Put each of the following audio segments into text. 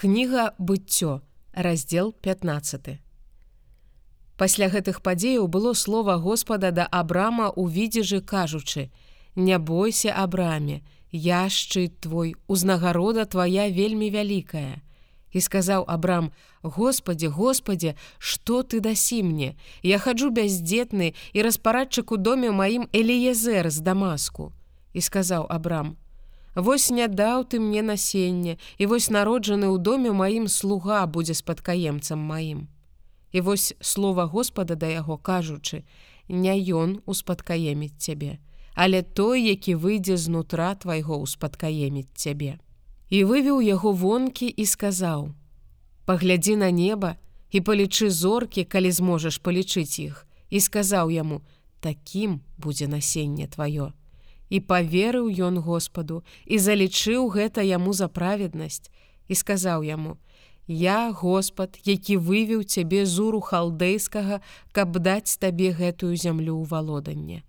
Кніга быццё, раздзел 15. Пасля гэтых падзеяў было слова Господа да Абрама ў відзежы кажучы: Не бойся абраме, я шчыт твой, узнагарода твоя вельмі вялікая. І сказаў Абрам: Господі, Господі, што ты дасі мне? Я хаджу бяздзетны і распарадчык у доме маім Эліезер з Дамаску. І сказаў Абрам: Вось не даў ты мне насенне, і вось народжаны ў доме маім слуга будзе спадкаемцам маім. І вось слова Господа да яго кажучы: Не ён успадкаеміць цябе, але той, які выйдзе знутра твайго успадкаеміць цябе. І вывеў яго вонкі і сказаў: Паглядзі на неба і палічы зоркі, калі зможаш палічыць іх, і сказаў яму: Такім будзе насенне тваё і поверыў ён Господу і залічыў гэта яму за праведнасць і сказаў яму: Я Господ, які вывеў цябе зуру халдэйскага, каб даць табе гэтую зямлю ў валоданне.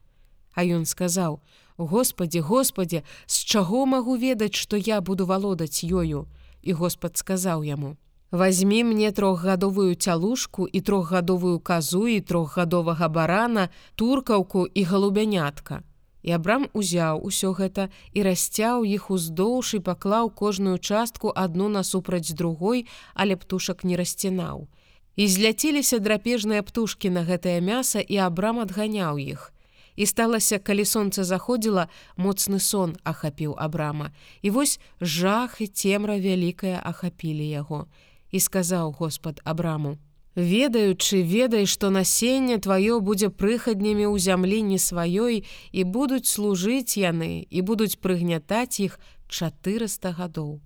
А ён сказаў: Господі, Господі, з чаго магу ведаць, што я буду валодаць ёю. І Господ сказаў яму: Вазьмі мне трохгадовую цялушку і трохгадовую казу і трохгадовага барана, туркаўку і галубянятка І Абрам узяў усё гэта і расцяў іх уздоўж і паклаў кожную частку адну насупраць другой, але птушак не расцінаў. І зляціліся драпежныя птушкі на гэтае мяса і Абрам адганяў іх. І сталася, калі сонца заходзіла, моцны сон ахапіў Абрама. І вось жах і цемра вялікая ахапілі яго. І сказаў Господ Абраму: ведаючы ведай што насенне тваё будзе прыхаднямі ў зямлі не сваёй і будуць служыць яны і будуць прыгнятаць іх 400 гадоў.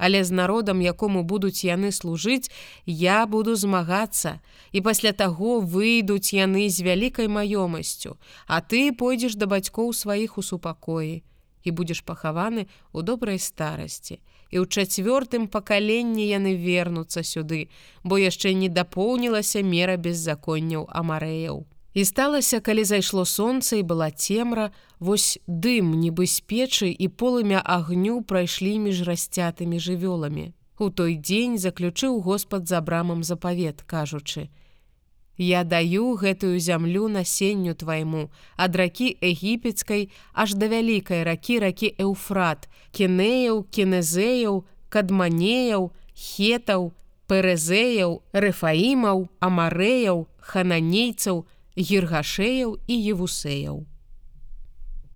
Але з народам якому будуць яны служыць я буду змагацца і пасля таго выйдуць яны з вялікай маёмасцю а ты пойдзеш да бацькоў сваіх у супакоі і будзеш пахаваны ў добрай старасці і ў чацвёртым пакаленні яны вернуцца сюды, бо яшчэ не дапоўнілася мера беззаконняў амарэяў. І сталася, калі зайшло сонца і была цемра, вось дым нібы з печы і полымя агню прайшлі між расцятымі жывёламі. У той дзень заключыў Господ за брамам запавет, кажучы: Я даю гэтую зямлю насенню твайму, ад ракі егіпецкай аж да вялікай ракі ракі Эўфрат, кенеяў, кенезеяў, кадманеяў, хетаў, перезеяў, рэфаімаў, амарэяў, хананейцаў, гіргашеяў і евусеяў.